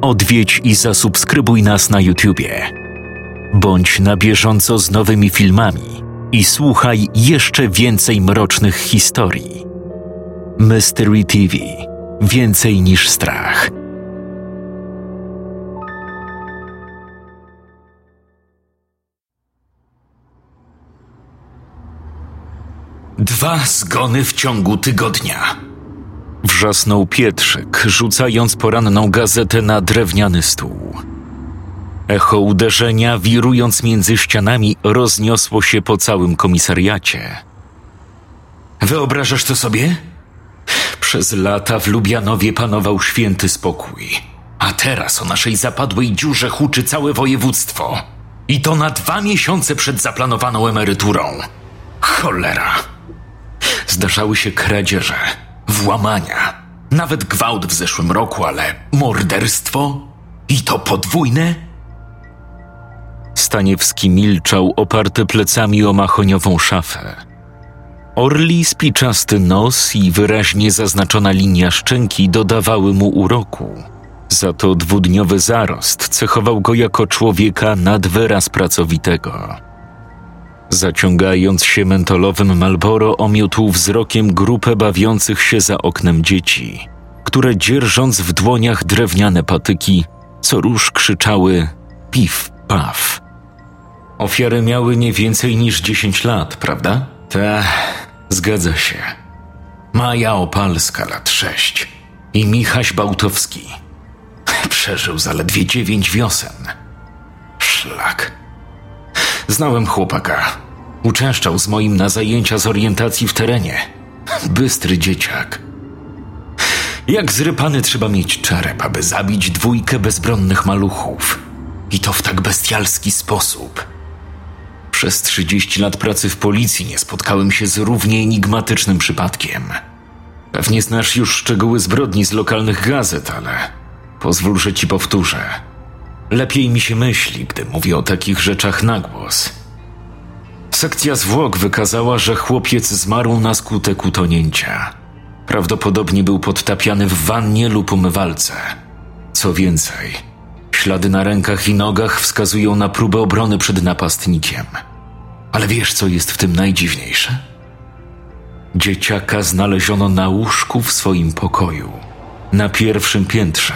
odwiedź i zasubskrybuj nas na YouTubie. Bądź na bieżąco z nowymi filmami i słuchaj jeszcze więcej mrocznych historii. Mystery TV Więcej niż strach. Dwa zgony w ciągu tygodnia. Wrzasnął Pietrzyk, rzucając poranną gazetę na drewniany stół. Echo uderzenia, wirując między ścianami, rozniosło się po całym komisariacie. Wyobrażasz to sobie? Przez lata w Lubianowie panował święty spokój, a teraz o naszej zapadłej dziurze huczy całe województwo. I to na dwa miesiące przed zaplanowaną emeryturą. Cholera! Zdarzały się kradzieże, włamania, nawet gwałt w zeszłym roku, ale morderstwo? I to podwójne? Staniewski milczał, oparty plecami o mahoniową szafę. Orli spiczasty nos i wyraźnie zaznaczona linia szczęki dodawały mu uroku. Za to dwudniowy zarost cechował go jako człowieka nad wyraz pracowitego. Zaciągając się mentolowym Malboro, omiótł wzrokiem grupę bawiących się za oknem dzieci, które dzierżąc w dłoniach drewniane patyki, co róż krzyczały pif, paf. Ofiary miały nie więcej niż 10 lat, prawda? Ta, zgadza się. Maja Opalska lat 6 i Michaś Bałtowski. Przeżył zaledwie dziewięć wiosen. Szlak. Znałem chłopaka. Uczęszczał z moim na zajęcia z orientacji w terenie. Bystry dzieciak. Jak zrypany trzeba mieć czerep, aby zabić dwójkę bezbronnych maluchów. I to w tak bestialski sposób. Przez 30 lat pracy w policji nie spotkałem się z równie enigmatycznym przypadkiem. Pewnie znasz już szczegóły zbrodni z lokalnych gazet, ale pozwól, że ci powtórzę. Lepiej mi się myśli, gdy mówię o takich rzeczach na głos. Sekcja zwłok wykazała, że chłopiec zmarł na skutek utonięcia. Prawdopodobnie był podtapiany w wannie lub umywalce. Co więcej, ślady na rękach i nogach wskazują na próbę obrony przed napastnikiem. Ale wiesz, co jest w tym najdziwniejsze? Dzieciaka znaleziono na łóżku w swoim pokoju, na pierwszym piętrze.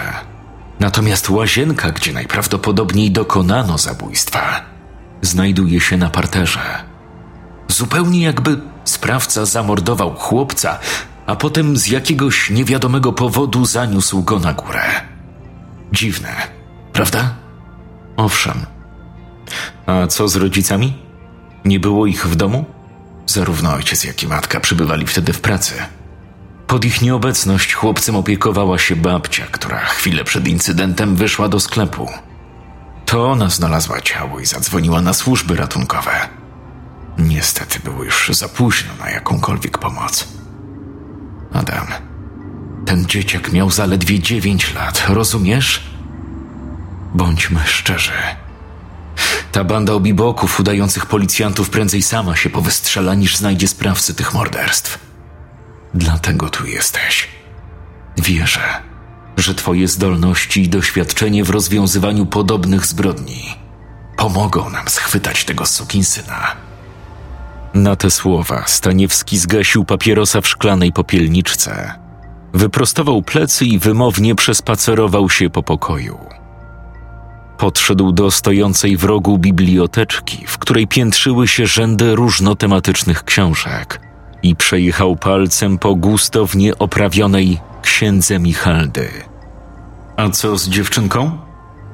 Natomiast łazienka, gdzie najprawdopodobniej dokonano zabójstwa, znajduje się na parterze. Zupełnie jakby sprawca zamordował chłopca, a potem z jakiegoś niewiadomego powodu zaniósł go na górę. Dziwne, prawda? Owszem. A co z rodzicami? Nie było ich w domu? Zarówno ojciec, jak i matka przybywali wtedy w pracy. Pod ich nieobecność chłopcem opiekowała się babcia, która chwilę przed incydentem wyszła do sklepu. To ona znalazła ciało i zadzwoniła na służby ratunkowe. Niestety było już za późno na jakąkolwiek pomoc. Adam, ten dzieciak miał zaledwie dziewięć lat, rozumiesz? Bądźmy szczerzy. Ta banda obiboków udających policjantów prędzej sama się powystrzela, niż znajdzie sprawcy tych morderstw. Dlatego tu jesteś. Wierzę, że Twoje zdolności i doświadczenie w rozwiązywaniu podobnych zbrodni pomogą nam schwytać tego sukinsyna. Na te słowa Staniewski zgasił papierosa w szklanej popielniczce. Wyprostował plecy i wymownie przespacerował się po pokoju. Podszedł do stojącej w rogu biblioteczki, w której piętrzyły się rzędy różnotematycznych książek i przejechał palcem po gustownie oprawionej księdze Michaldy. A co z dziewczynką?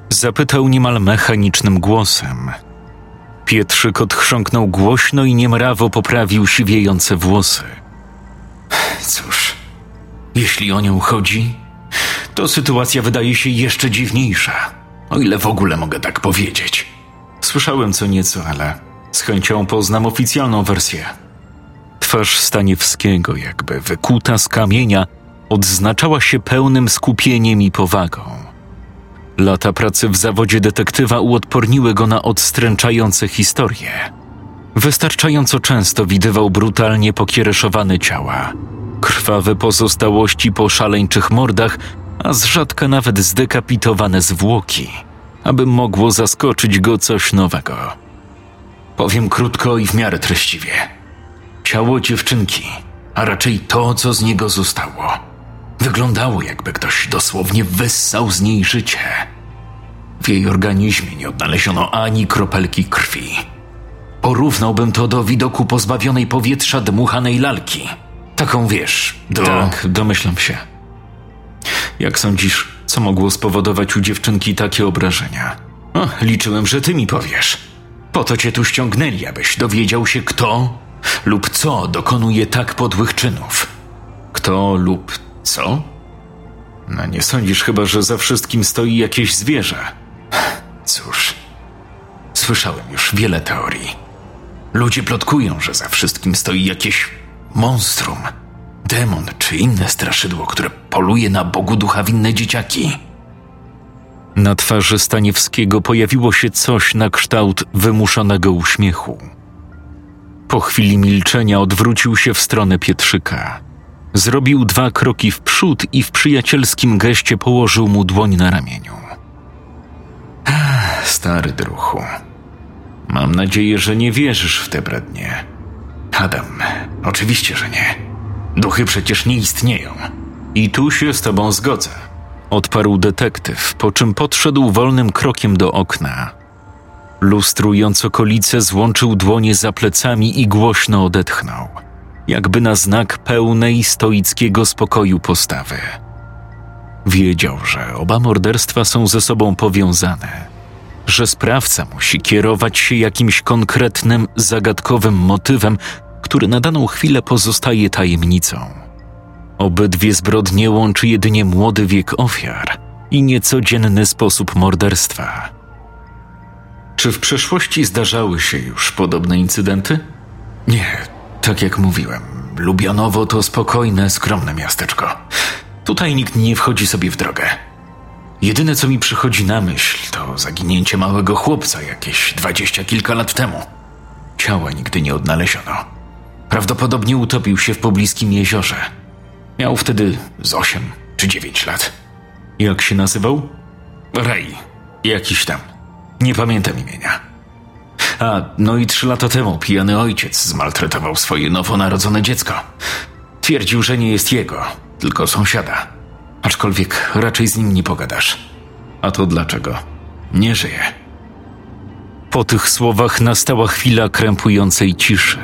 Zapytał niemal mechanicznym głosem. Pietrzyk odchrząknął głośno i niemrawo poprawił siwiejące włosy. Cóż, jeśli o nią chodzi, to sytuacja wydaje się jeszcze dziwniejsza, o ile w ogóle mogę tak powiedzieć. Słyszałem co nieco, ale z chęcią poznam oficjalną wersję. Twarz Staniewskiego, jakby wykuta z kamienia, odznaczała się pełnym skupieniem i powagą. Lata pracy w zawodzie detektywa uodporniły go na odstręczające historie. Wystarczająco często widywał brutalnie pokiereszowane ciała, krwawe pozostałości po szaleńczych mordach a z rzadka nawet zdekapitowane zwłoki, aby mogło zaskoczyć go coś nowego. Powiem krótko i w miarę treściwie. Ciało dziewczynki, a raczej to, co z niego zostało, wyglądało jakby ktoś dosłownie wyssał z niej życie. W jej organizmie nie odnaleziono ani kropelki krwi. Porównałbym to do widoku pozbawionej powietrza dmuchanej lalki. Taką wiesz, do... Tak, domyślam się. Jak sądzisz, co mogło spowodować u dziewczynki takie obrażenia? O, liczyłem, że ty mi powiesz. Po to cię tu ściągnęli, abyś dowiedział się, kto lub co dokonuje tak podłych czynów. Kto lub co? No nie sądzisz chyba, że za wszystkim stoi jakieś zwierzę. Cóż, słyszałem już wiele teorii. Ludzie plotkują, że za wszystkim stoi jakieś monstrum, demon czy inne straszydło, które poluje na Bogu ducha winne dzieciaki. Na twarzy Staniewskiego pojawiło się coś na kształt wymuszonego uśmiechu. Po chwili milczenia odwrócił się w stronę Pietrzyka. Zrobił dwa kroki w przód i w przyjacielskim geście położył mu dłoń na ramieniu. Stary druchu, mam nadzieję, że nie wierzysz w te brednie. Adam, oczywiście, że nie. Duchy przecież nie istnieją. I tu się z tobą zgodzę. Odparł detektyw, po czym podszedł wolnym krokiem do okna. Lustrując okolice, złączył dłonie za plecami i głośno odetchnął, jakby na znak pełnej stoickiego spokoju postawy. Wiedział, że oba morderstwa są ze sobą powiązane, że sprawca musi kierować się jakimś konkretnym, zagadkowym motywem, który na daną chwilę pozostaje tajemnicą. Obydwie zbrodnie łączy jedynie młody wiek ofiar i niecodzienny sposób morderstwa. Czy w przeszłości zdarzały się już podobne incydenty? Nie, tak jak mówiłem, Lubianowo to spokojne, skromne miasteczko. Tutaj nikt nie wchodzi sobie w drogę. Jedyne, co mi przychodzi na myśl, to zaginięcie małego chłopca jakieś dwadzieścia kilka lat temu. Ciała nigdy nie odnaleziono. Prawdopodobnie utopił się w pobliskim jeziorze. Miał wtedy z osiem czy dziewięć lat. Jak się nazywał? Ray. Jakiś tam. Nie pamiętam imienia. A, no i trzy lata temu pijany ojciec zmaltretował swoje nowonarodzone dziecko. Twierdził, że nie jest jego, tylko sąsiada. Aczkolwiek raczej z nim nie pogadasz. A to dlaczego? Nie żyje. Po tych słowach nastała chwila krępującej ciszy.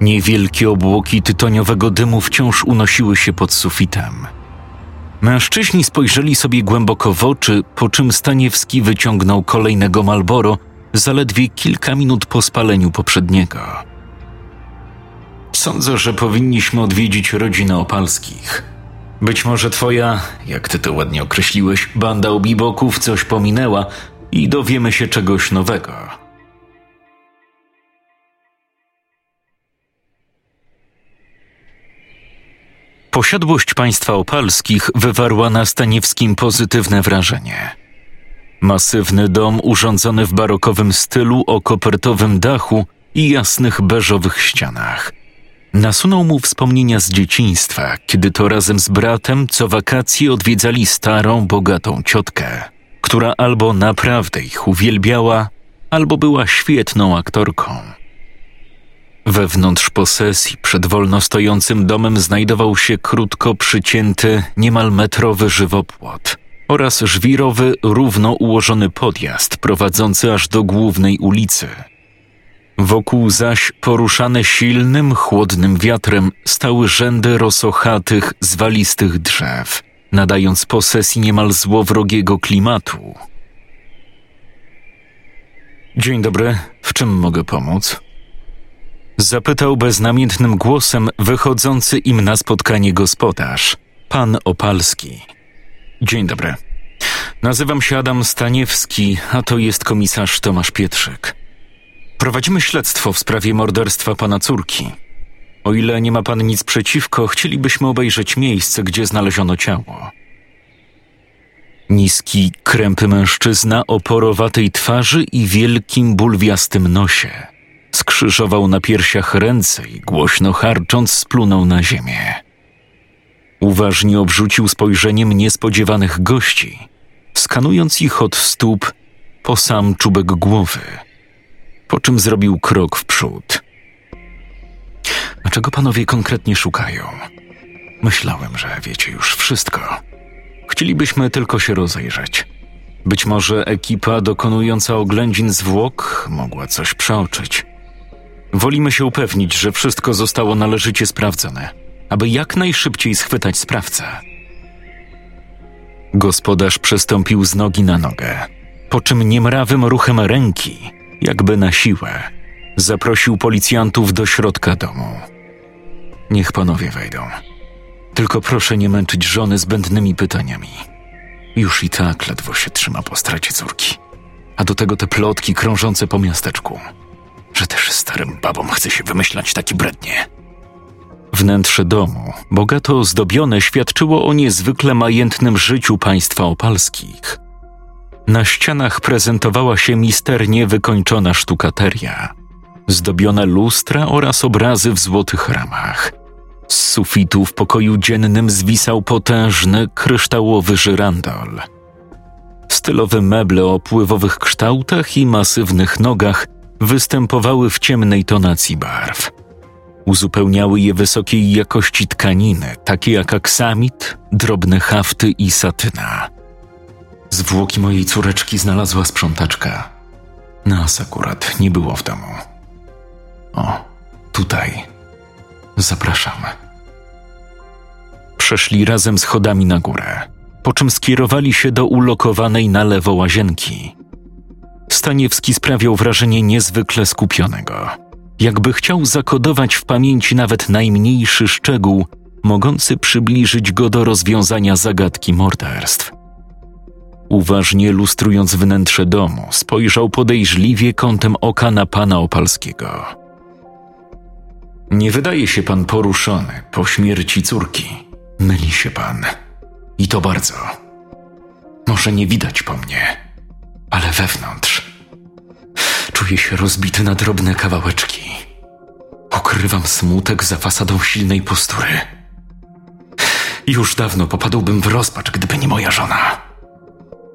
Niewielkie obłoki tytoniowego dymu wciąż unosiły się pod sufitem. Mężczyźni spojrzeli sobie głęboko w oczy, po czym Staniewski wyciągnął kolejnego Malboro zaledwie kilka minut po spaleniu poprzedniego. Sądzę, że powinniśmy odwiedzić rodzinę Opalskich. Być może twoja, jak ty to ładnie określiłeś, banda obiboków coś pominęła i dowiemy się czegoś nowego. Posiadłość państwa opalskich wywarła na Staniewskim pozytywne wrażenie. Masywny dom urządzony w barokowym stylu o kopertowym dachu i jasnych beżowych ścianach. Nasunął mu wspomnienia z dzieciństwa, kiedy to razem z bratem co wakacje odwiedzali starą, bogatą ciotkę, która albo naprawdę ich uwielbiała, albo była świetną aktorką. Wewnątrz posesji przed wolno stojącym domem znajdował się krótko przycięty, niemal metrowy żywopłot oraz żwirowy, równo ułożony podjazd prowadzący aż do głównej ulicy. Wokół zaś poruszane silnym, chłodnym wiatrem stały rzędy rosochatych, zwalistych drzew, nadając posesji niemal złowrogiego klimatu. Dzień dobry, w czym mogę pomóc? Zapytał beznamiętnym głosem wychodzący im na spotkanie gospodarz, pan Opalski. Dzień dobry. Nazywam się Adam Staniewski, a to jest komisarz Tomasz Pietrzyk. Prowadzimy śledztwo w sprawie morderstwa pana córki. O ile nie ma pan nic przeciwko, chcielibyśmy obejrzeć miejsce, gdzie znaleziono ciało. Niski, krępy mężczyzna o porowatej twarzy i wielkim, bulwiastym nosie. Skrzyżował na piersiach ręce i głośno harcząc splunął na ziemię. Uważnie obrzucił spojrzeniem niespodziewanych gości, skanując ich od stóp po sam czubek głowy, po czym zrobił krok w przód. A czego panowie konkretnie szukają? Myślałem, że wiecie już wszystko. Chcielibyśmy tylko się rozejrzeć. Być może ekipa dokonująca oględzin zwłok mogła coś przeoczyć. Wolimy się upewnić, że wszystko zostało należycie sprawdzone, aby jak najszybciej schwytać sprawcę. Gospodarz przestąpił z nogi na nogę, po czym niemrawym ruchem ręki, jakby na siłę, zaprosił policjantów do środka domu. Niech panowie wejdą. Tylko proszę nie męczyć żony zbędnymi pytaniami. Już i tak ledwo się trzyma po stracie córki. A do tego te plotki krążące po miasteczku. Że też starym babom chce się wymyślać taki brednie. Wnętrze domu, bogato ozdobione, świadczyło o niezwykle majętnym życiu państwa opalskich. Na ścianach prezentowała się misternie wykończona sztukateria, zdobione lustra oraz obrazy w złotych ramach – z sufitu w pokoju dziennym zwisał potężny, kryształowy żyrandol. Stylowe meble o pływowych kształtach i masywnych nogach występowały w ciemnej tonacji barw. Uzupełniały je wysokiej jakości tkaniny, takie jak aksamit, drobne hafty i satyna. Zwłoki mojej córeczki znalazła sprzątaczka. Nas akurat nie było w domu. O, tutaj. Zapraszam. Przeszli razem schodami na górę, po czym skierowali się do ulokowanej na lewo łazienki. Staniewski sprawiał wrażenie niezwykle skupionego, jakby chciał zakodować w pamięci nawet najmniejszy szczegół, mogący przybliżyć go do rozwiązania zagadki morderstw. Uważnie lustrując wnętrze domu, spojrzał podejrzliwie kątem oka na pana Opalskiego. Nie wydaje się pan poruszony po śmierci córki. Myli się pan. I to bardzo. Może nie widać po mnie, ale wewnątrz. Czuję się rozbity na drobne kawałeczki. Okrywam smutek za fasadą silnej postury. Już dawno popadłbym w rozpacz, gdyby nie moja żona.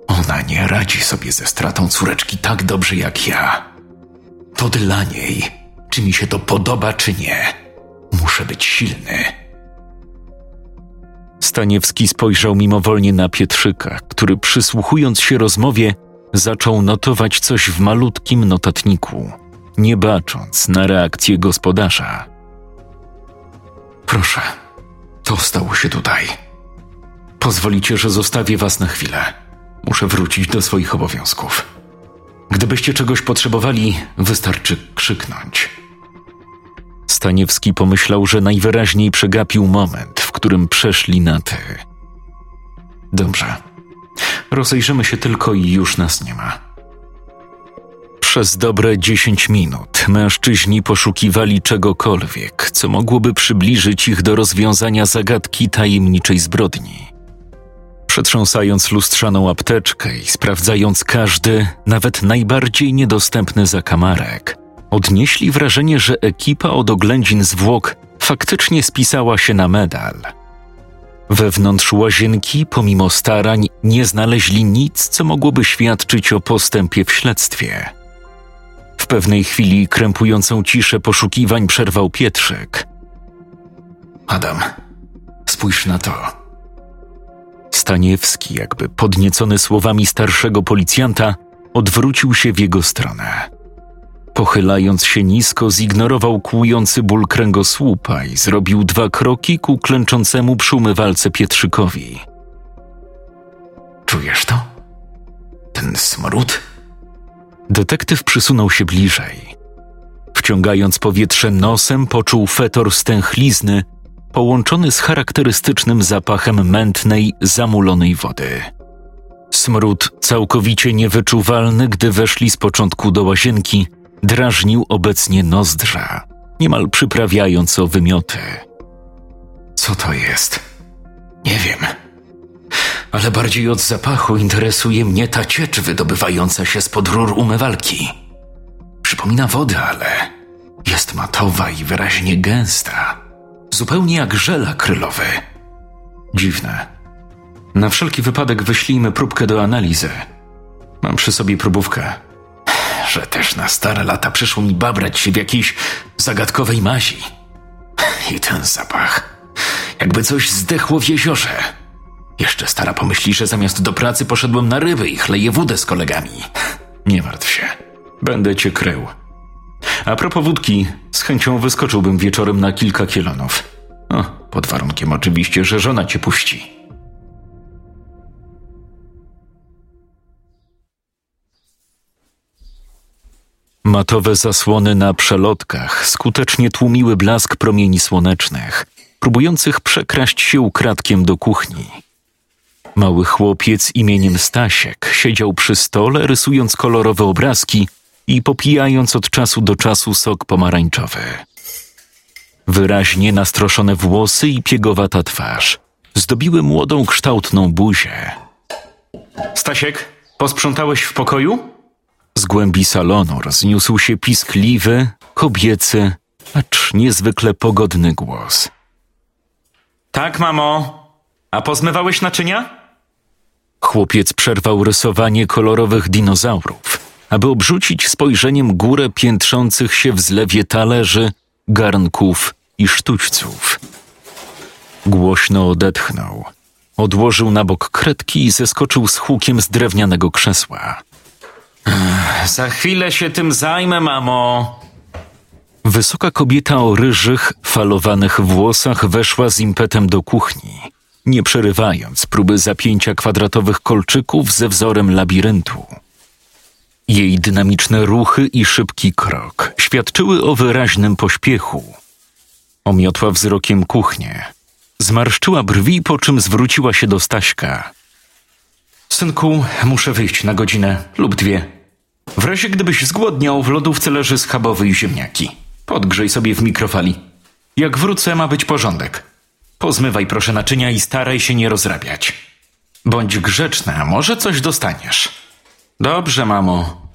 Ona nie radzi sobie ze stratą córeczki tak dobrze jak ja. To dla niej, czy mi się to podoba, czy nie. Muszę być silny. Staniewski spojrzał mimowolnie na Pietrzyka, który przysłuchując się rozmowie, zaczął notować coś w malutkim notatniku, nie bacząc na reakcję gospodarza. Proszę, to stało się tutaj. Pozwolicie, że zostawię was na chwilę. Muszę wrócić do swoich obowiązków. Gdybyście czegoś potrzebowali, wystarczy krzyknąć. Staniewski pomyślał, że najwyraźniej przegapił moment, w którym przeszli na ty. Dobrze. Rozejrzymy się tylko i już nas nie ma. Przez dobre dziesięć minut mężczyźni poszukiwali czegokolwiek, co mogłoby przybliżyć ich do rozwiązania zagadki tajemniczej zbrodni. Przetrząsając lustrzaną apteczkę i sprawdzając każdy, nawet najbardziej niedostępny zakamarek, odnieśli wrażenie, że ekipa od oględzin zwłok faktycznie spisała się na medal. Wewnątrz łazienki, pomimo starań, nie znaleźli nic, co mogłoby świadczyć o postępie w śledztwie. W pewnej chwili krępującą ciszę poszukiwań przerwał Pietrzyk. Adam, spójrz na to. Staniewski, jakby podniecony słowami starszego policjanta, odwrócił się w jego stronę. Pochylając się nisko, zignorował kłujący ból kręgosłupa i zrobił dwa kroki ku klęczącemu przy umywalce Pietrzykowi. Czujesz to? Ten smród? Detektyw przysunął się bliżej. Wciągając powietrze nosem, poczuł fetor stęchlizny, połączony z charakterystycznym zapachem mętnej, zamulonej wody. Smród całkowicie niewyczuwalny, gdy weszli z początku do łazienki, drażnił obecnie nozdrza, niemal przyprawiając o wymioty. Co to jest? Nie wiem. Ale bardziej od zapachu interesuje mnie ta ciecz wydobywająca się spod rur umywalki. Przypomina wodę, ale jest matowa i wyraźnie gęsta, zupełnie jak żel akrylowy. Dziwne. Na wszelki wypadek wyślijmy próbkę do analizy. Mam przy sobie próbówkę. Że też na stare lata przyszło mi babrać się w jakiejś zagadkowej mazi. I ten zapach. Jakby coś zdechło w jeziorze. Jeszcze stara pomyśli, że zamiast do pracy poszedłem na ryby i chleję wódę z kolegami. Nie martw się. Będę cię krył. A propos wódki, z chęcią wyskoczyłbym wieczorem na kilka kielonów. O, pod warunkiem oczywiście, że żona cię puści. Matowe zasłony na przelotkach skutecznie tłumiły blask promieni słonecznych, próbujących przekraść się ukradkiem do kuchni. Mały chłopiec imieniem Stasiek siedział przy stole, rysując kolorowe obrazki i popijając od czasu do czasu sok pomarańczowy. Wyraźnie nastroszone włosy i piegowata twarz zdobiły młodą, kształtną buzię. Stasiek, posprzątałeś w pokoju? Z głębi salonu rozniósł się piskliwy, kobiecy, acz niezwykle pogodny głos. Tak, mamo. A pozmywałeś naczynia? Chłopiec przerwał rysowanie kolorowych dinozaurów, aby obrzucić spojrzeniem górę piętrzących się w zlewie talerzy, garnków i sztućców. Głośno odetchnął. Odłożył na bok kredki i zeskoczył z hukiem z drewnianego krzesła. Za chwilę się tym zajmę, mamo. Wysoka kobieta o ryżych, falowanych włosach weszła z impetem do kuchni, nie przerywając próby zapięcia kwadratowych kolczyków ze wzorem labiryntu. Jej dynamiczne ruchy i szybki krok świadczyły o wyraźnym pośpiechu. Omiotła wzrokiem kuchnię. Zmarszczyła brwi, po czym zwróciła się do Staśka. Synku, muszę wyjść na godzinę lub dwie. W razie gdybyś zgłodniał, w lodówce leży schabowy i ziemniaki. Podgrzej sobie w mikrofali. Jak wrócę, ma być porządek. Pozmywaj proszę naczynia i staraj się nie rozrabiać. Bądź grzeczna, może coś dostaniesz. Dobrze, mamo.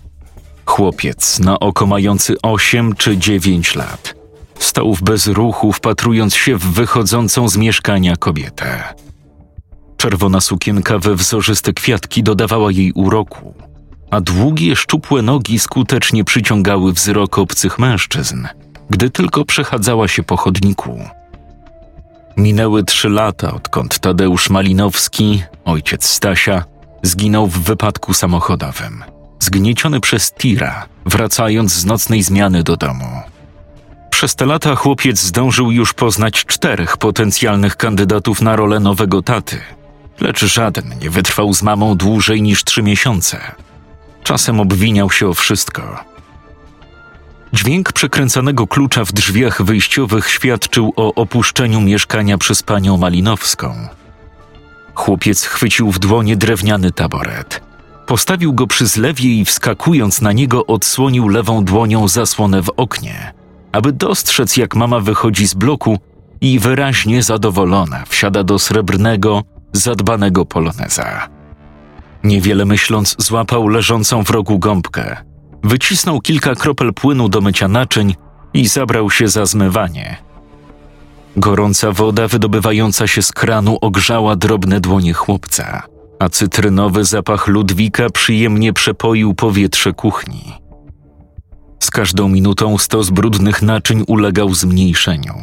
Chłopiec na oko mający osiem czy dziewięć lat. Stał w bezruchu, wpatrując się w wychodzącą z mieszkania kobietę. Czerwona sukienka we wzorzyste kwiatki dodawała jej uroku a długie, szczupłe nogi skutecznie przyciągały wzrok obcych mężczyzn, gdy tylko przechadzała się po chodniku. Minęły trzy lata, odkąd Tadeusz Malinowski, ojciec Stasia, zginął w wypadku samochodowym, zgnieciony przez tira, wracając z nocnej zmiany do domu. Przez te lata chłopiec zdążył już poznać czterech potencjalnych kandydatów na rolę nowego taty, lecz żaden nie wytrwał z mamą dłużej niż trzy miesiące – Czasem obwiniał się o wszystko. Dźwięk przekręcanego klucza w drzwiach wyjściowych świadczył o opuszczeniu mieszkania przez panią Malinowską. Chłopiec chwycił w dłonie drewniany taboret. Postawił go przy zlewie i wskakując na niego odsłonił lewą dłonią zasłonę w oknie, aby dostrzec jak mama wychodzi z bloku i wyraźnie zadowolona wsiada do srebrnego, zadbanego poloneza. Niewiele myśląc, złapał leżącą w rogu gąbkę. Wycisnął kilka kropel płynu do mycia naczyń i zabrał się za zmywanie. Gorąca woda wydobywająca się z kranu ogrzała drobne dłonie chłopca, a cytrynowy zapach Ludwika przyjemnie przepoił powietrze kuchni. Z każdą minutą stos brudnych naczyń ulegał zmniejszeniu,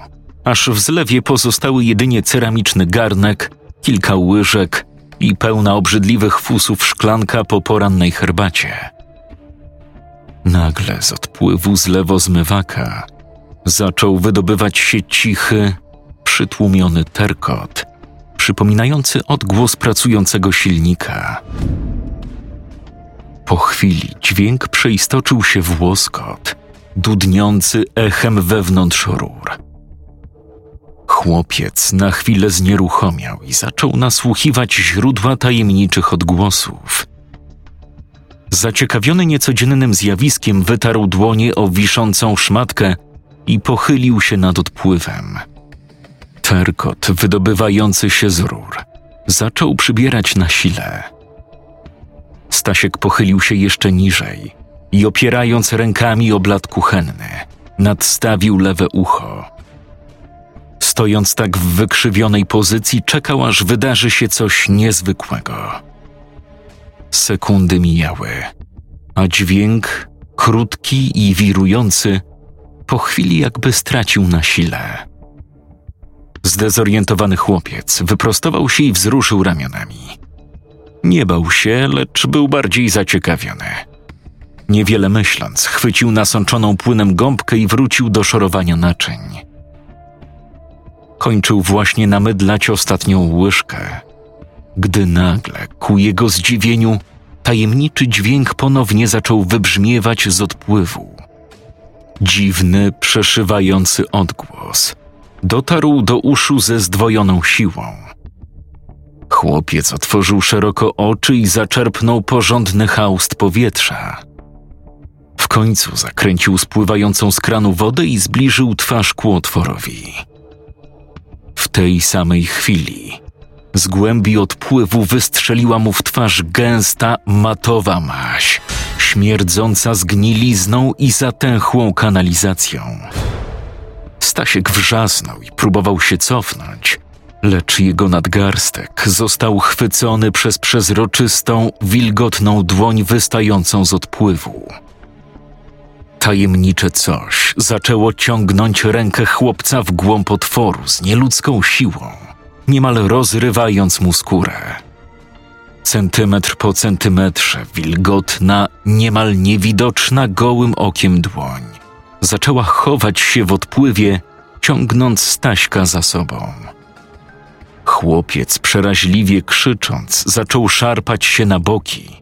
aż w zlewie pozostały jedynie ceramiczny garnek, kilka łyżek i pełna obrzydliwych fusów szklanka po porannej herbacie. Nagle z odpływu z zmywaka zaczął wydobywać się cichy, przytłumiony terkot, przypominający odgłos pracującego silnika. Po chwili dźwięk przeistoczył się w łoskot, dudniący echem wewnątrz rur – Chłopiec na chwilę znieruchomiał i zaczął nasłuchiwać źródła tajemniczych odgłosów. Zaciekawiony niecodziennym zjawiskiem wytarł dłonie o wiszącą szmatkę i pochylił się nad odpływem. Terkot wydobywający się z rur zaczął przybierać na sile. Stasiek pochylił się jeszcze niżej i opierając rękami o blat kuchenny, nadstawił lewe ucho stojąc tak w wykrzywionej pozycji, czekał, aż wydarzy się coś niezwykłego. Sekundy mijały, a dźwięk, krótki i wirujący, po chwili jakby stracił na sile. Zdezorientowany chłopiec wyprostował się i wzruszył ramionami. Nie bał się, lecz był bardziej zaciekawiony. Niewiele myśląc, chwycił nasączoną płynem gąbkę i wrócił do szorowania naczyń. Kończył właśnie namydlać ostatnią łyżkę, gdy nagle, ku jego zdziwieniu, tajemniczy dźwięk ponownie zaczął wybrzmiewać z odpływu. Dziwny, przeszywający odgłos dotarł do uszu ze zdwojoną siłą. Chłopiec otworzył szeroko oczy i zaczerpnął porządny haust powietrza. W końcu zakręcił spływającą z kranu wodę i zbliżył twarz ku otworowi. W tej samej chwili z głębi odpływu wystrzeliła mu w twarz gęsta, matowa maś, śmierdząca zgnilizną i zatęchłą kanalizacją. Stasiek wrzasnął i próbował się cofnąć, lecz jego nadgarstek został chwycony przez przezroczystą, wilgotną dłoń wystającą z odpływu. Tajemnicze coś zaczęło ciągnąć rękę chłopca w głąb otworu z nieludzką siłą, niemal rozrywając mu skórę. Centymetr po centymetrze wilgotna, niemal niewidoczna gołym okiem dłoń zaczęła chować się w odpływie, ciągnąc Staśka za sobą. Chłopiec przeraźliwie krzycząc zaczął szarpać się na boki.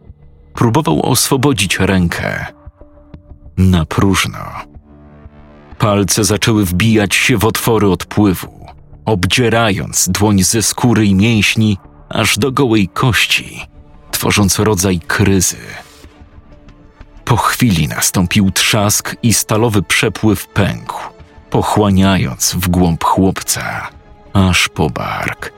Próbował oswobodzić rękę. Na próżno. Palce zaczęły wbijać się w otwory odpływu, obdzierając dłoń ze skóry i mięśni aż do gołej kości, tworząc rodzaj kryzy. Po chwili nastąpił trzask i stalowy przepływ pękł, pochłaniając w głąb chłopca, aż po bark.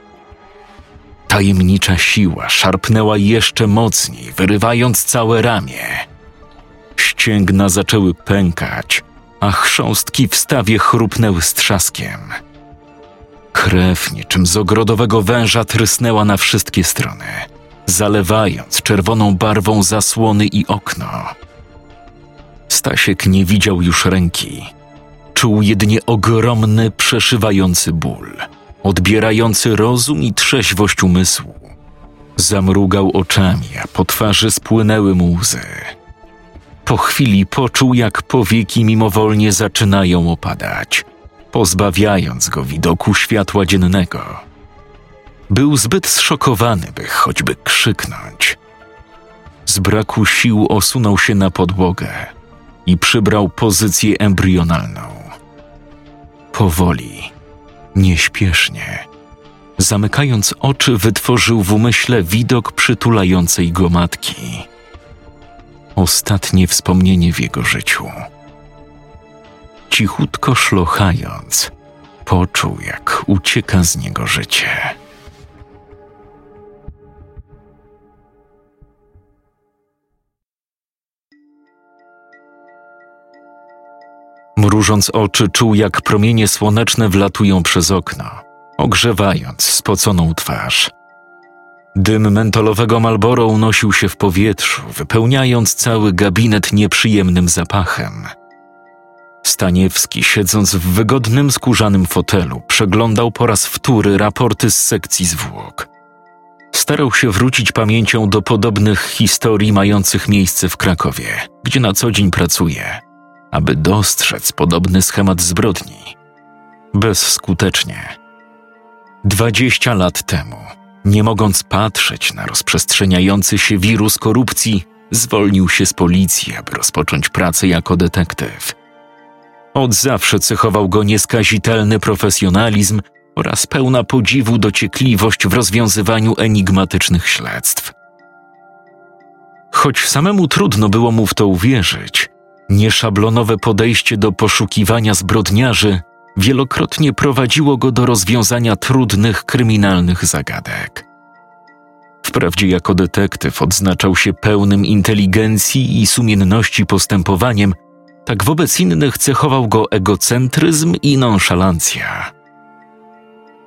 Tajemnicza siła szarpnęła jeszcze mocniej, wyrywając całe ramię. Ścięgna zaczęły pękać, a chrząstki w stawie chrupnęły z trzaskiem. Krew niczym z ogrodowego węża trysnęła na wszystkie strony, zalewając czerwoną barwą zasłony i okno. Stasiek nie widział już ręki. Czuł jedynie ogromny, przeszywający ból, odbierający rozum i trzeźwość umysłu. Zamrugał oczami, a po twarzy spłynęły mu łzy. Po chwili poczuł, jak powieki mimowolnie zaczynają opadać, pozbawiając go widoku światła dziennego. Był zbyt zszokowany, by choćby krzyknąć. Z braku sił osunął się na podłogę i przybrał pozycję embrionalną. Powoli, nieśpiesznie, zamykając oczy, wytworzył w umyśle widok przytulającej go matki. Ostatnie wspomnienie w jego życiu. Cichutko szlochając, poczuł, jak ucieka z niego życie. Mrużąc oczy, czuł, jak promienie słoneczne wlatują przez okno, ogrzewając spoconą twarz. Dym mentolowego Malboro unosił się w powietrzu, wypełniając cały gabinet nieprzyjemnym zapachem. Staniewski, siedząc w wygodnym skórzanym fotelu, przeglądał po raz wtóry raporty z sekcji zwłok. Starał się wrócić pamięcią do podobnych historii mających miejsce w Krakowie, gdzie na co dzień pracuje, aby dostrzec podobny schemat zbrodni. Bezskutecznie. Dwadzieścia lat temu, nie mogąc patrzeć na rozprzestrzeniający się wirus korupcji, zwolnił się z policji, aby rozpocząć pracę jako detektyw. Od zawsze cechował go nieskazitelny profesjonalizm oraz pełna podziwu dociekliwość w rozwiązywaniu enigmatycznych śledztw. Choć samemu trudno było mu w to uwierzyć, nieszablonowe podejście do poszukiwania zbrodniarzy wielokrotnie prowadziło go do rozwiązania trudnych kryminalnych zagadek. Wprawdzie jako detektyw odznaczał się pełnym inteligencji i sumienności postępowaniem, tak wobec innych cechował go egocentryzm i nonszalancja.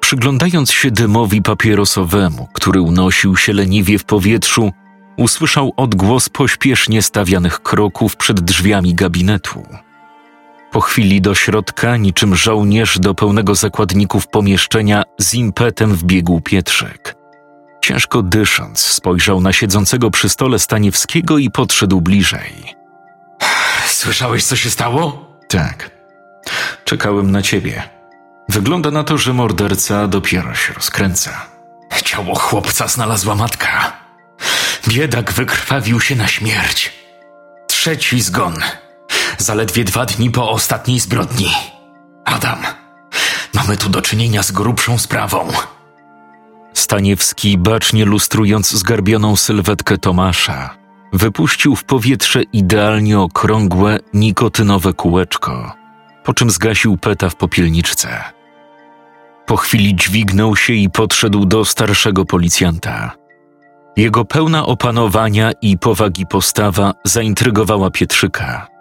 Przyglądając się dymowi papierosowemu, który unosił się leniwie w powietrzu, usłyszał odgłos pośpiesznie stawianych kroków przed drzwiami gabinetu. Po chwili do środka, niczym żołnierz do pełnego zakładników pomieszczenia, z impetem wbiegł Pietrzyk. Ciężko dysząc, spojrzał na siedzącego przy stole Staniewskiego i podszedł bliżej. Słyszałeś, co się stało? Tak. Czekałem na ciebie. Wygląda na to, że morderca dopiero się rozkręca. Ciało chłopca znalazła matka. Biedak wykrwawił się na śmierć. Trzeci zgon. Zaledwie dwa dni po ostatniej zbrodni. Adam, mamy tu do czynienia z grubszą sprawą. Staniewski, bacznie lustrując zgarbioną sylwetkę Tomasza, wypuścił w powietrze idealnie okrągłe, nikotynowe kółeczko, po czym zgasił peta w popielniczce. Po chwili dźwignął się i podszedł do starszego policjanta. Jego pełna opanowania i powagi postawa zaintrygowała Pietrzyka.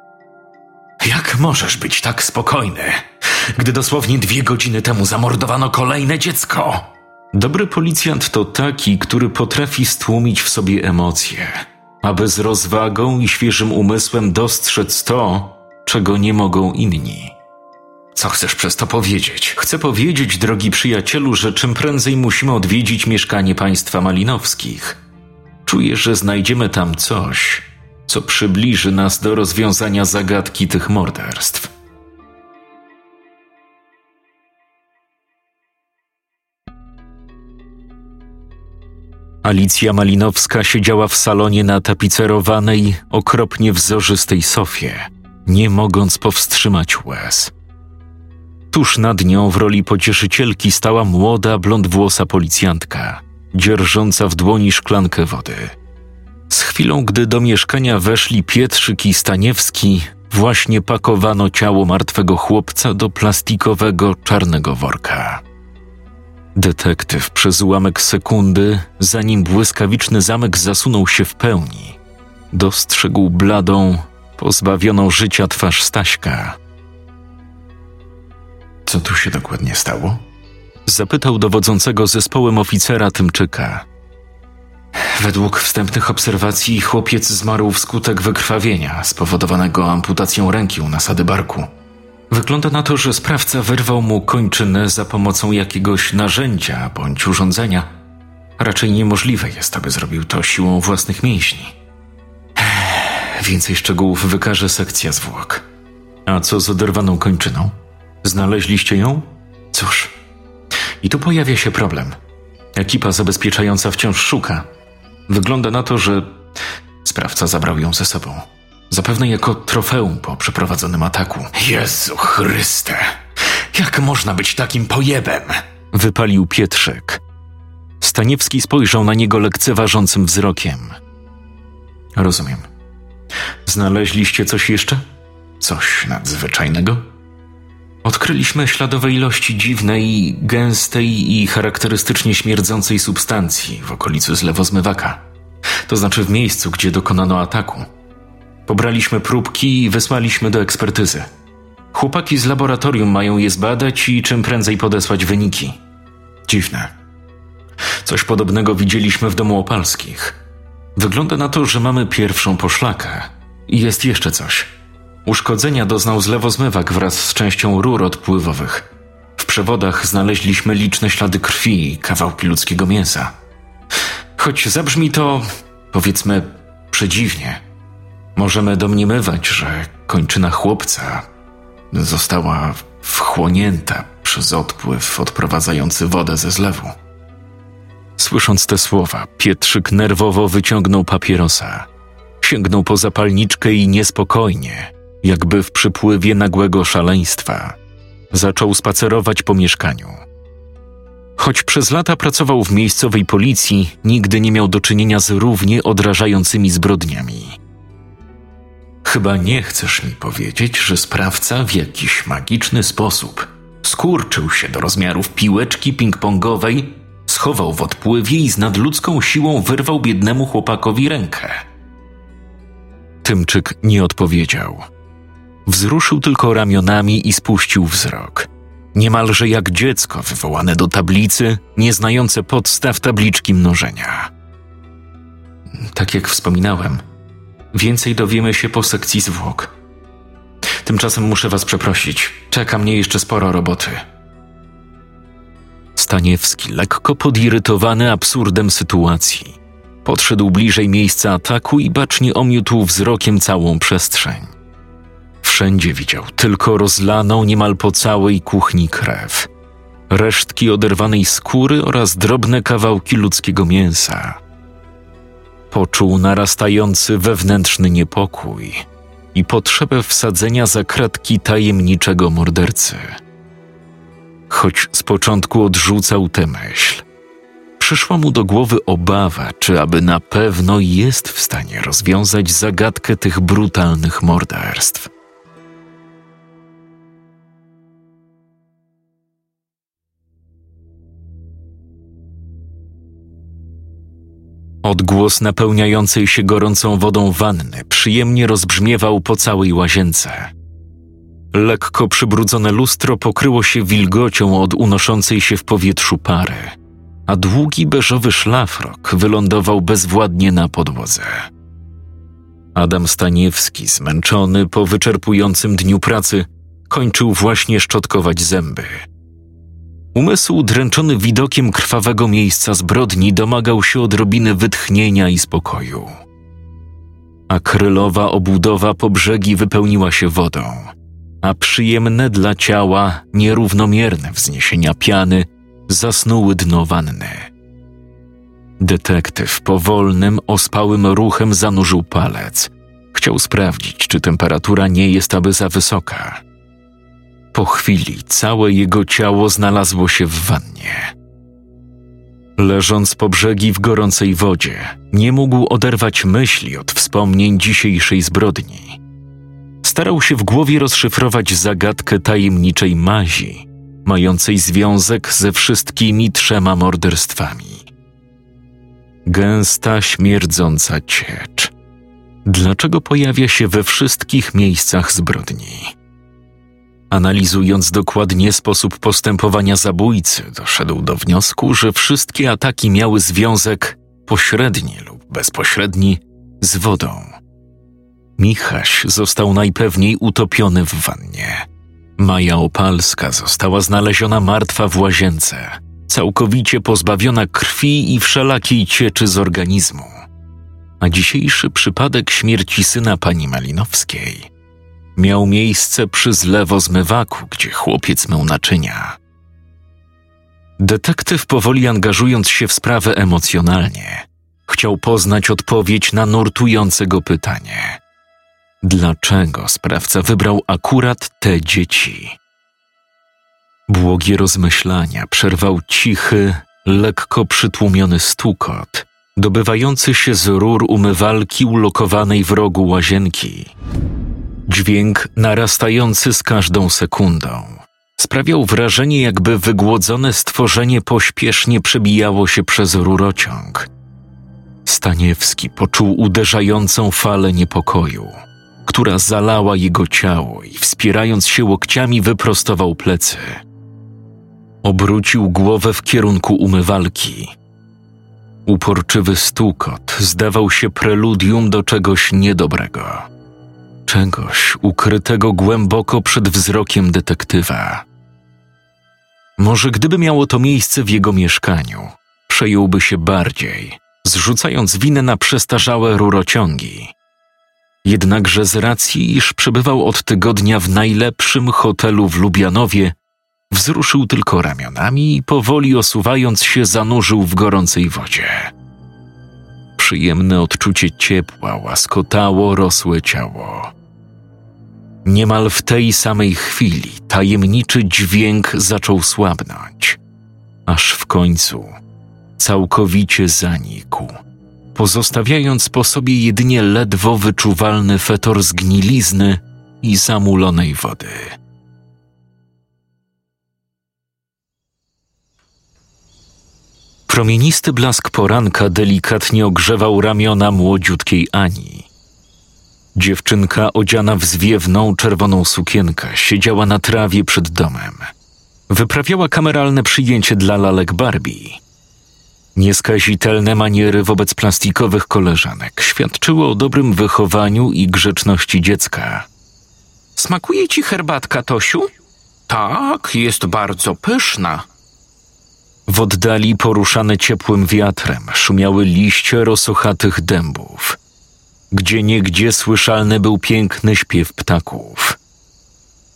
Jak możesz być tak spokojny, gdy dosłownie dwie godziny temu zamordowano kolejne dziecko? Dobry policjant to taki, który potrafi stłumić w sobie emocje, aby z rozwagą i świeżym umysłem dostrzec to, czego nie mogą inni. Co chcesz przez to powiedzieć? Chcę powiedzieć, drogi przyjacielu, że czym prędzej musimy odwiedzić mieszkanie państwa Malinowskich. Czuję, że znajdziemy tam coś, co przybliży nas do rozwiązania zagadki tych morderstw. Alicja Malinowska siedziała w salonie na tapicerowanej, okropnie wzorzystej sofie, nie mogąc powstrzymać łez. Tuż nad nią w roli pocieszycielki stała młoda, blondwłosa policjantka, dzierżąca w dłoni szklankę wody. Z chwilą, gdy do mieszkania weszli Pietrzyk i Staniewski, właśnie pakowano ciało martwego chłopca do plastikowego czarnego worka. Detektyw przez ułamek sekundy, zanim błyskawiczny zamek zasunął się w pełni, dostrzegł bladą, pozbawioną życia twarz Staśka. Co tu się dokładnie stało? Zapytał dowodzącego zespołem oficera Tymczyka. Według wstępnych obserwacji chłopiec zmarł wskutek wykrwawienia spowodowanego amputacją ręki u nasady barku. Wygląda na to, że sprawca wyrwał mu kończynę za pomocą jakiegoś narzędzia bądź urządzenia. Raczej niemożliwe jest, aby zrobił to siłą własnych mięśni. Więcej szczegółów wykaże sekcja zwłok. A co z oderwaną kończyną? Znaleźliście ją? Cóż, i tu pojawia się problem. Ekipa zabezpieczająca wciąż szuka. Wygląda na to, że sprawca zabrał ją ze sobą. Zapewne jako trofeum po przeprowadzonym ataku. Jezu Chryste! Jak można być takim pojebem? Wypalił Pietrzek. Staniewski spojrzał na niego lekceważącym wzrokiem. Rozumiem. Znaleźliście coś jeszcze? Coś nadzwyczajnego? Odkryliśmy śladowe ilości dziwnej, gęstej i charakterystycznie śmierdzącej substancji w okolicy zlewozmywaka. To znaczy w miejscu, gdzie dokonano ataku. Pobraliśmy próbki i wysłaliśmy do ekspertyzy. Chłopaki z laboratorium mają je zbadać i czym prędzej podesłać wyniki. Dziwne. Coś podobnego widzieliśmy w domu opalskich. Wygląda na to, że mamy pierwszą poszlakę. I jest jeszcze coś. Uszkodzenia doznał zlewozmywak wraz z częścią rur odpływowych. W przewodach znaleźliśmy liczne ślady krwi i kawałki ludzkiego mięsa. Choć zabrzmi to, powiedzmy, przedziwnie, możemy domniemywać, że kończyna chłopca została wchłonięta przez odpływ odprowadzający wodę ze zlewu. Słysząc te słowa, Pietrzyk nerwowo wyciągnął papierosa. Sięgnął po zapalniczkę i niespokojnie, jakby w przypływie nagłego szaleństwa, zaczął spacerować po mieszkaniu. Choć przez lata pracował w miejscowej policji, nigdy nie miał do czynienia z równie odrażającymi zbrodniami. Chyba nie chcesz mi powiedzieć, że sprawca w jakiś magiczny sposób skurczył się do rozmiarów piłeczki ping-pongowej, schował w odpływie i z nadludzką siłą wyrwał biednemu chłopakowi rękę. Tymczyk nie odpowiedział. Wzruszył tylko ramionami i spuścił wzrok. Niemalże jak dziecko wywołane do tablicy, nie znające podstaw tabliczki mnożenia. Tak jak wspominałem, więcej dowiemy się po sekcji zwłok. Tymczasem muszę was przeprosić. Czeka mnie jeszcze sporo roboty. Staniewski, lekko podirytowany absurdem sytuacji, podszedł bliżej miejsca ataku i bacznie omiótł wzrokiem całą przestrzeń. Wszędzie widział tylko rozlaną niemal po całej kuchni krew, resztki oderwanej skóry oraz drobne kawałki ludzkiego mięsa. Poczuł narastający wewnętrzny niepokój i potrzebę wsadzenia za kratki tajemniczego mordercy. Choć z początku odrzucał tę myśl, przyszła mu do głowy obawa, czy aby na pewno jest w stanie rozwiązać zagadkę tych brutalnych morderstw. Odgłos napełniającej się gorącą wodą wanny przyjemnie rozbrzmiewał po całej łazience. Lekko przybrudzone lustro pokryło się wilgocią od unoszącej się w powietrzu pary, a długi beżowy szlafrok wylądował bezwładnie na podłodze. Adam Staniewski, zmęczony po wyczerpującym dniu pracy, kończył właśnie szczotkować zęby – Umysł dręczony widokiem krwawego miejsca zbrodni domagał się odrobiny wytchnienia i spokoju. Akrylowa obudowa po brzegi wypełniła się wodą, a przyjemne dla ciała, nierównomierne wzniesienia piany zasnuły dno wanny. Detektyw powolnym, ospałym ruchem zanurzył palec. Chciał sprawdzić, czy temperatura nie jest aby za wysoka. Po chwili całe jego ciało znalazło się w wannie. Leżąc po brzegi w gorącej wodzie, nie mógł oderwać myśli od wspomnień dzisiejszej zbrodni. Starał się w głowie rozszyfrować zagadkę tajemniczej mazi, mającej związek ze wszystkimi trzema morderstwami. Gęsta, śmierdząca ciecz. Dlaczego pojawia się we wszystkich miejscach zbrodni? Analizując dokładnie sposób postępowania zabójcy, doszedł do wniosku, że wszystkie ataki miały związek pośredni lub bezpośredni z wodą. Michaś został najpewniej utopiony w wannie. Maja Opalska została znaleziona martwa w łazience, całkowicie pozbawiona krwi i wszelakiej cieczy z organizmu. A dzisiejszy przypadek śmierci syna pani Malinowskiej miał miejsce przy zlewozmywaku, gdzie chłopiec mył naczynia. Detektyw powoli angażując się w sprawę emocjonalnie, chciał poznać odpowiedź na nurtujące go pytanie. Dlaczego sprawca wybrał akurat te dzieci? Błogie rozmyślania przerwał cichy, lekko przytłumiony stukot, dobywający się z rur umywalki ulokowanej w rogu łazienki. Dźwięk narastający z każdą sekundą sprawiał wrażenie, jakby wygłodzone stworzenie pośpiesznie przebijało się przez rurociąg. Staniewski poczuł uderzającą falę niepokoju, która zalała jego ciało i wspierając się łokciami wyprostował plecy. Obrócił głowę w kierunku umywalki. Uporczywy stukot zdawał się preludium do czegoś niedobrego czegoś ukrytego głęboko przed wzrokiem detektywa. Może gdyby miało to miejsce w jego mieszkaniu, przejąłby się bardziej, zrzucając winę na przestarzałe rurociągi. Jednakże z racji, iż przebywał od tygodnia w najlepszym hotelu w Lubianowie, wzruszył tylko ramionami i powoli osuwając się zanurzył w gorącej wodzie. Przyjemne odczucie ciepła łaskotało rosłe ciało. Niemal w tej samej chwili tajemniczy dźwięk zaczął słabnąć, aż w końcu całkowicie zanikł, pozostawiając po sobie jedynie ledwo wyczuwalny fetor zgnilizny i zamulonej wody. Promienisty blask poranka delikatnie ogrzewał ramiona młodziutkiej Ani Dziewczynka odziana w zwiewną czerwoną sukienkę siedziała na trawie przed domem. Wyprawiała kameralne przyjęcie dla lalek Barbie. Nieskazitelne maniery wobec plastikowych koleżanek świadczyły o dobrym wychowaniu i grzeczności dziecka. Smakuje ci herbatka, Tosiu? Tak, jest bardzo pyszna. W oddali poruszane ciepłym wiatrem szumiały liście rosochatych dębów. Gdzie niegdzie słyszalny był piękny śpiew ptaków.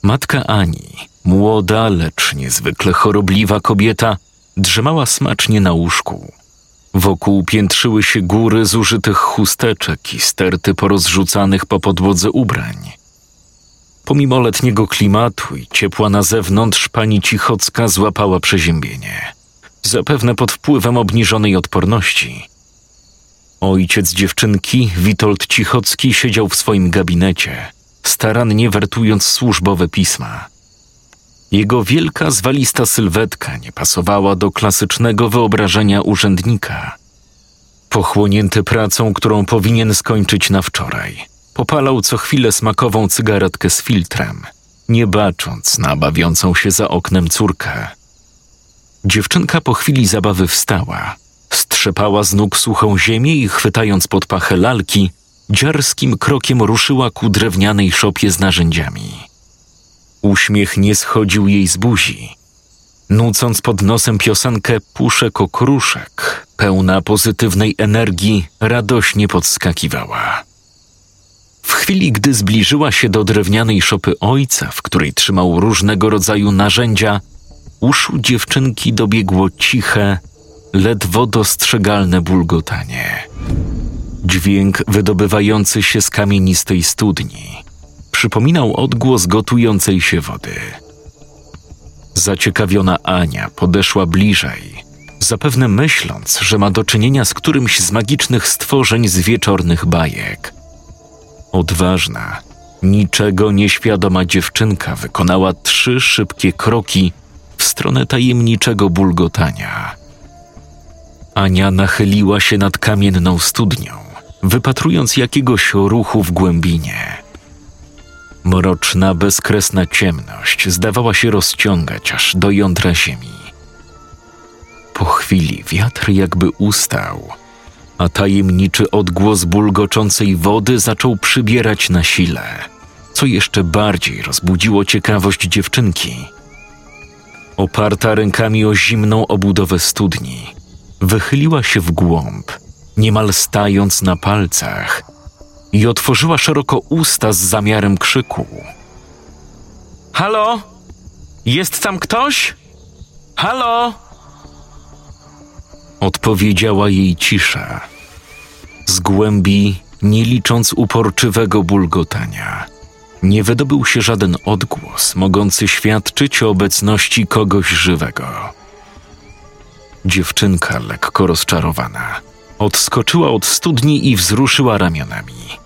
Matka Ani, młoda, lecz niezwykle chorobliwa kobieta, drzemała smacznie na łóżku. Wokół piętrzyły się góry zużytych chusteczek i sterty porozrzucanych po podłodze ubrań. Pomimo letniego klimatu i ciepła na zewnątrz, pani Cichocka złapała przeziębienie. Zapewne pod wpływem obniżonej odporności. Ojciec dziewczynki, Witold Cichocki, siedział w swoim gabinecie, starannie wertując służbowe pisma. Jego wielka, zwalista sylwetka nie pasowała do klasycznego wyobrażenia urzędnika. Pochłonięty pracą, którą powinien skończyć na wczoraj, popalał co chwilę smakową cygaretkę z filtrem, nie bacząc na bawiącą się za oknem córkę. Dziewczynka po chwili zabawy wstała, strzepała z nóg suchą ziemię i chwytając pod pachę lalki, dziarskim krokiem ruszyła ku drewnianej szopie z narzędziami. Uśmiech nie schodził jej z buzi. Nucąc pod nosem piosenkę Puszek okruszek, pełna pozytywnej energii, radośnie podskakiwała. W chwili, gdy zbliżyła się do drewnianej szopy ojca, w której trzymał różnego rodzaju narzędzia, uszu dziewczynki dobiegło ciche, ledwo dostrzegalne bulgotanie. Dźwięk wydobywający się z kamienistej studni przypominał odgłos gotującej się wody. Zaciekawiona Ania podeszła bliżej, zapewne myśląc, że ma do czynienia z którymś z magicznych stworzeń z wieczornych bajek. Odważna, niczego nieświadoma dziewczynka wykonała trzy szybkie kroki w stronę tajemniczego bulgotania. Ania nachyliła się nad kamienną studnią, wypatrując jakiegoś ruchu w głębinie. Mroczna, bezkresna ciemność zdawała się rozciągać aż do jądra ziemi. Po chwili wiatr jakby ustał, a tajemniczy odgłos bulgoczącej wody zaczął przybierać na sile, co jeszcze bardziej rozbudziło ciekawość dziewczynki. Oparta rękami o zimną obudowę studni, wychyliła się w głąb, niemal stając na palcach – i otworzyła szeroko usta z zamiarem krzyku. Halo? Jest tam ktoś? Halo? Odpowiedziała jej cisza. Z głębi, nie licząc uporczywego bulgotania, nie wydobył się żaden odgłos mogący świadczyć o obecności kogoś żywego. Dziewczynka, lekko rozczarowana, odskoczyła od studni i wzruszyła ramionami.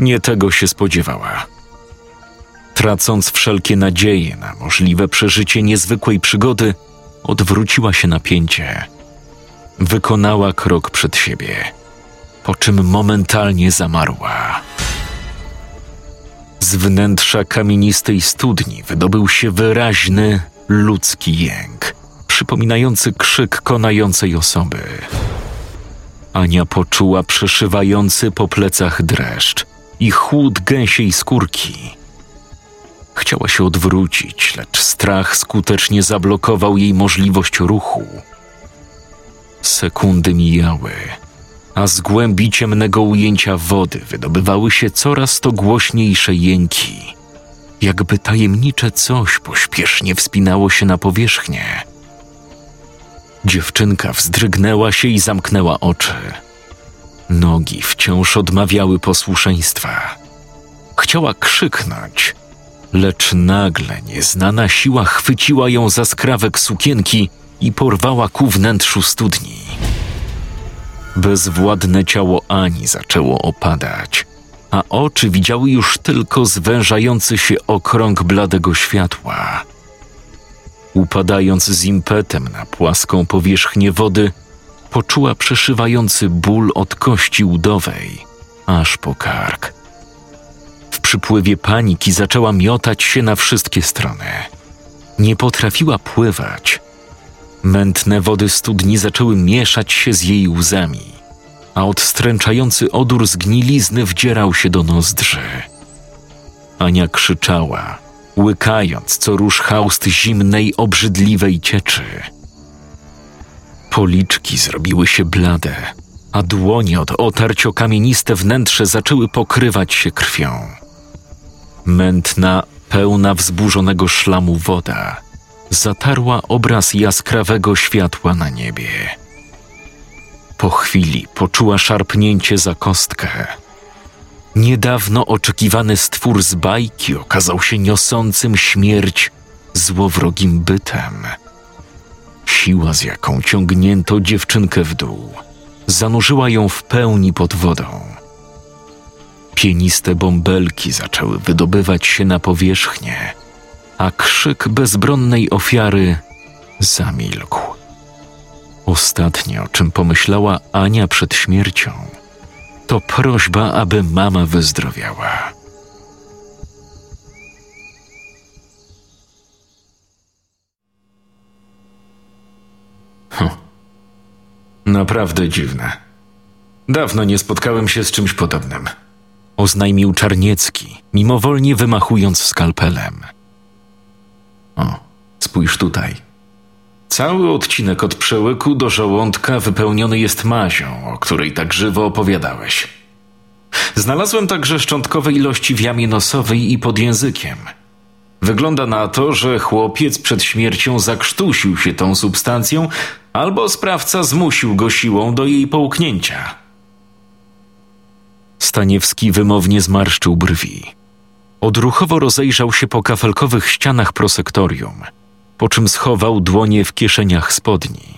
Nie tego się spodziewała. Tracąc wszelkie nadzieje na możliwe przeżycie niezwykłej przygody, odwróciła się na pięcie. Wykonała krok przed siebie, po czym momentalnie zamarła. Z wnętrza kamienistej studni wydobył się wyraźny, ludzki jęk, przypominający krzyk konającej osoby. Ania poczuła przeszywający po plecach dreszcz i chłód gęsiej skórki. Chciała się odwrócić, lecz strach skutecznie zablokował jej możliwość ruchu. Sekundy mijały, a z głębi ciemnego ujęcia wody wydobywały się coraz to głośniejsze jęki, jakby tajemnicze coś pośpiesznie wspinało się na powierzchnię. Dziewczynka wzdrygnęła się i zamknęła oczy. Nogi wciąż odmawiały posłuszeństwa. Chciała krzyknąć, lecz nagle nieznana siła chwyciła ją za skrawek sukienki i porwała ku wnętrzu studni. Bezwładne ciało Ani zaczęło opadać, a oczy widziały już tylko zwężający się okrąg bladego światła. Upadając z impetem na płaską powierzchnię wody, poczuła przeszywający ból od kości udowej, aż po kark. W przypływie paniki zaczęła miotać się na wszystkie strony. Nie potrafiła pływać. Mętne wody studni zaczęły mieszać się z jej łzami, a odstręczający odór zgnilizny wdzierał się do nozdrzy. Ania krzyczała, łykając co rusz haust zimnej, obrzydliwej cieczy. Policzki zrobiły się blade, a dłonie od otarć o kamieniste wnętrze zaczęły pokrywać się krwią. Mętna, pełna wzburzonego szlamu woda zatarła obraz jaskrawego światła na niebie. Po chwili poczuła szarpnięcie za kostkę. Niedawno oczekiwany stwór z bajki okazał się niosącym śmierć złowrogim bytem. Siła, z jaką ciągnięto dziewczynkę w dół, zanurzyła ją w pełni pod wodą. Pieniste bąbelki zaczęły wydobywać się na powierzchnię, a krzyk bezbronnej ofiary zamilkł. Ostatnie, o czym pomyślała Ania przed śmiercią, to prośba, aby mama wyzdrowiała. Hm. Naprawdę dziwne. Dawno nie spotkałem się z czymś podobnym. Oznajmił Czarniecki, mimowolnie wymachując skalpelem. O, spójrz tutaj. Cały odcinek od przełyku do żołądka wypełniony jest mazią, o której tak żywo opowiadałeś. Znalazłem także szczątkowe ilości w jamie nosowej i pod językiem. Wygląda na to, że chłopiec przed śmiercią zakrztusił się tą substancją, albo sprawca zmusił go siłą do jej połknięcia. Staniewski wymownie zmarszczył brwi. Odruchowo rozejrzał się po kafelkowych ścianach prosektorium, po czym schował dłonie w kieszeniach spodni.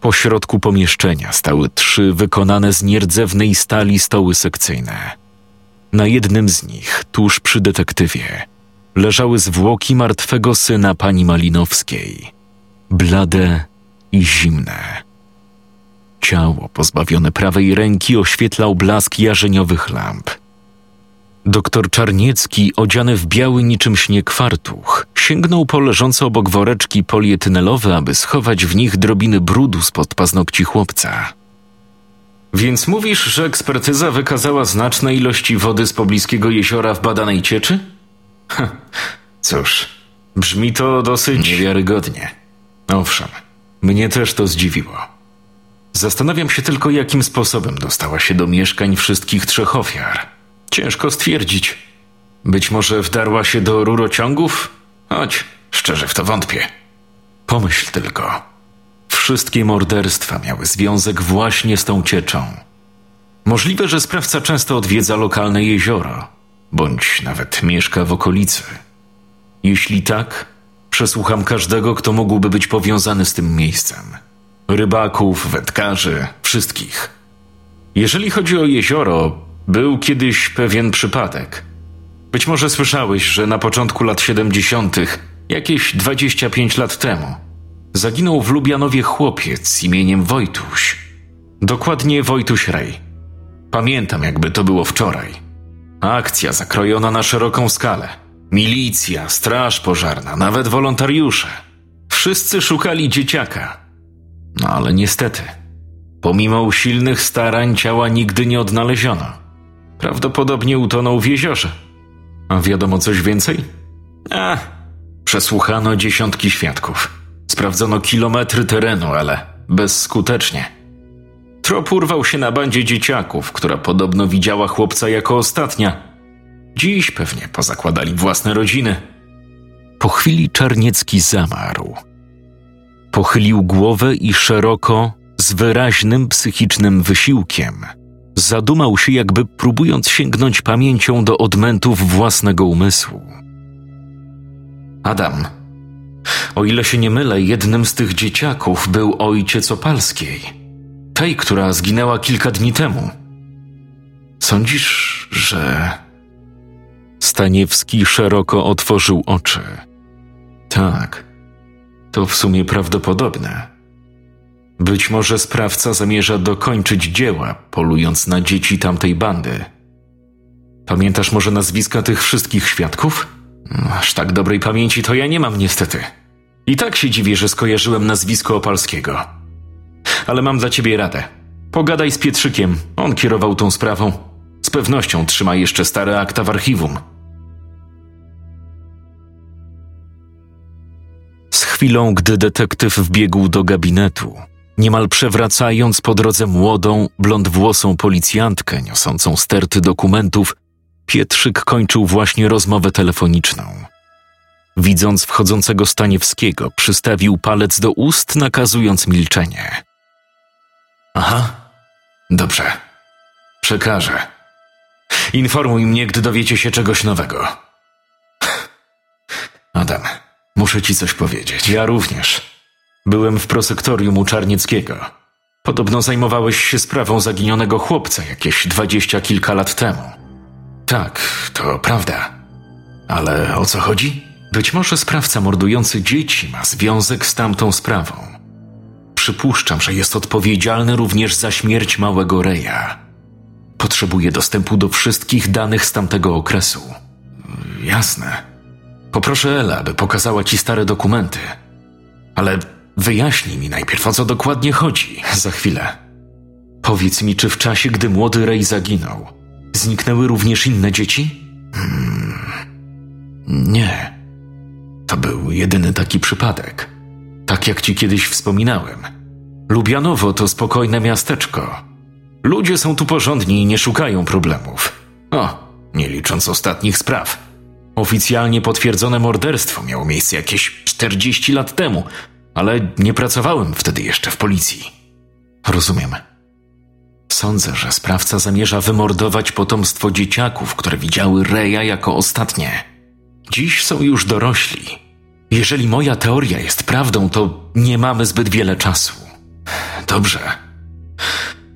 Po środku pomieszczenia stały trzy wykonane z nierdzewnej stali stoły sekcyjne. Na jednym z nich, tuż przy detektywie, leżały zwłoki martwego syna pani Malinowskiej, blade i zimne. Ciało pozbawione prawej ręki oświetlał blask jarzeniowych lamp. Doktor Czarniecki, odziany w biały niczym śnieg fartuch, sięgnął po leżące obok woreczki polietynelowe, aby schować w nich drobiny brudu spod paznokci chłopca. Więc mówisz, że ekspertyza wykazała znaczne ilości wody z pobliskiego jeziora w badanej cieczy? Cóż, brzmi to dosyć niewiarygodnie. Owszem, mnie też to zdziwiło. Zastanawiam się tylko, jakim sposobem dostała się do mieszkań wszystkich trzech ofiar. Ciężko stwierdzić. Być może wdarła się do rurociągów? Choć szczerze w to wątpię. Pomyśl tylko. Wszystkie morderstwa miały związek właśnie z tą cieczą. Możliwe, że sprawca często odwiedza lokalne jezioro, bądź nawet mieszka w okolicy. Jeśli tak, przesłucham każdego, kto mógłby być powiązany z tym miejscem. Rybaków, wędkarzy, wszystkich. Jeżeli chodzi o jezioro, był kiedyś pewien przypadek. Być może słyszałeś, że na początku lat 70., jakieś 25 lat temu, zaginął w Lubianowie chłopiec imieniem Wojtuś. Dokładnie Wojtuś Rej. Pamiętam, jakby to było wczoraj. Akcja zakrojona na szeroką skalę. Milicja, straż pożarna, nawet wolontariusze. Wszyscy szukali dzieciaka. No ale niestety, pomimo usilnych starań ciała nigdy nie odnaleziono. Prawdopodobnie utonął w jeziorze. A wiadomo coś więcej? A, przesłuchano dziesiątki świadków. Sprawdzono kilometry terenu, ale bezskutecznie. Trop urwał się na bandzie dzieciaków, która podobno widziała chłopca jako ostatnia. Dziś pewnie pozakładali własne rodziny. Po chwili Czarniecki zamarł. Pochylił głowę i szeroko, z wyraźnym psychicznym wysiłkiem, zadumał się, jakby próbując sięgnąć pamięcią do odmętów własnego umysłu. Adam, o ile się nie mylę, jednym z tych dzieciaków był ojciec Opalskiej, tej, która zginęła kilka dni temu. Sądzisz, że. Staniewski szeroko otworzył oczy. Tak, to w sumie prawdopodobne. Być może sprawca zamierza dokończyć dzieła, polując na dzieci tamtej bandy. Pamiętasz może nazwiska tych wszystkich świadków? Aż tak dobrej pamięci to ja nie mam niestety. I tak się dziwię, że skojarzyłem nazwisko Opalskiego. Ale mam dla ciebie radę. Pogadaj z Pietrzykiem, on kierował tą sprawą. Z pewnością trzyma jeszcze stare akta w archiwum. Z chwilą, gdy detektyw wbiegł do gabinetu, niemal przewracając po drodze młodą, blondwłosą policjantkę niosącą sterty dokumentów, Pietrzyk kończył właśnie rozmowę telefoniczną. Widząc wchodzącego Staniewskiego, przystawił palec do ust, nakazując milczenie. Aha, dobrze. Przekażę. Informuj mnie, gdy dowiecie się czegoś nowego. Adam, muszę ci coś powiedzieć. Ja również. Byłem w prosektorium u Czarnieckiego. Podobno zajmowałeś się sprawą zaginionego chłopca jakieś dwadzieścia kilka lat temu. Tak, to prawda. Ale o co chodzi? Być może sprawca mordujący dzieci ma związek z tamtą sprawą. Przypuszczam, że jest odpowiedzialny również za śmierć małego Reja. Potrzebuję dostępu do wszystkich danych z tamtego okresu. Jasne. Poproszę Ela, aby pokazała ci stare dokumenty. Ale wyjaśnij mi najpierw, o co dokładnie chodzi. Za chwilę. Powiedz mi, czy w czasie, gdy młody Rej zaginął, zniknęły również inne dzieci? Hmm. Nie. To był jedyny taki przypadek. Tak jak ci kiedyś wspominałem. Lubianowo to spokojne miasteczko. Ludzie są tu porządni i nie szukają problemów. O, nie licząc ostatnich spraw. Oficjalnie potwierdzone morderstwo miało miejsce jakieś 40 lat temu, ale nie pracowałem wtedy jeszcze w policji. Rozumiem. Sądzę, że sprawca zamierza wymordować potomstwo dzieciaków, które widziały Reja jako ostatnie. Dziś są już dorośli. Jeżeli moja teoria jest prawdą, to nie mamy zbyt wiele czasu. Dobrze.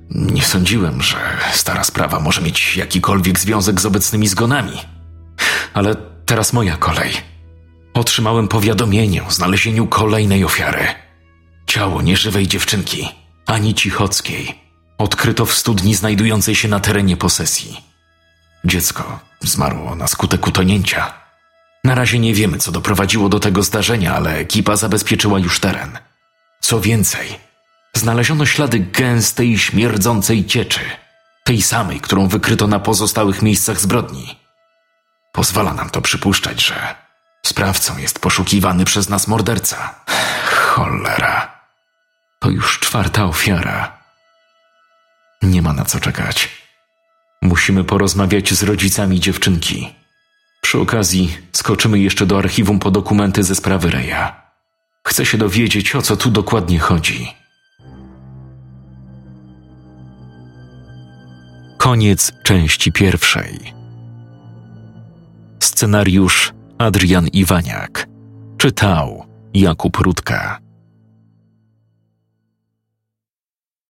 Nie sądziłem, że stara sprawa może mieć jakikolwiek związek z obecnymi zgonami. Ale teraz moja kolej. Otrzymałem powiadomienie o znalezieniu kolejnej ofiary. Ciało nieżywej dziewczynki, Ani Cichockiej, odkryto w studni znajdującej się na terenie posesji. Dziecko zmarło na skutek utonięcia. Na razie nie wiemy, co doprowadziło do tego zdarzenia, ale ekipa zabezpieczyła już teren. Co więcej, znaleziono ślady gęstej, śmierdzącej cieczy, tej samej, którą wykryto na pozostałych miejscach zbrodni. Pozwala nam to przypuszczać, że sprawcą jest poszukiwany przez nas morderca. Cholera. To już czwarta ofiara. Nie ma na co czekać. Musimy porozmawiać z rodzicami dziewczynki. Przy okazji skoczymy jeszcze do archiwum po dokumenty ze sprawy Reja. Chcę się dowiedzieć, o co tu dokładnie chodzi. Koniec części pierwszej. Scenariusz Adrian Iwaniak. Czytał Jakub Rutka.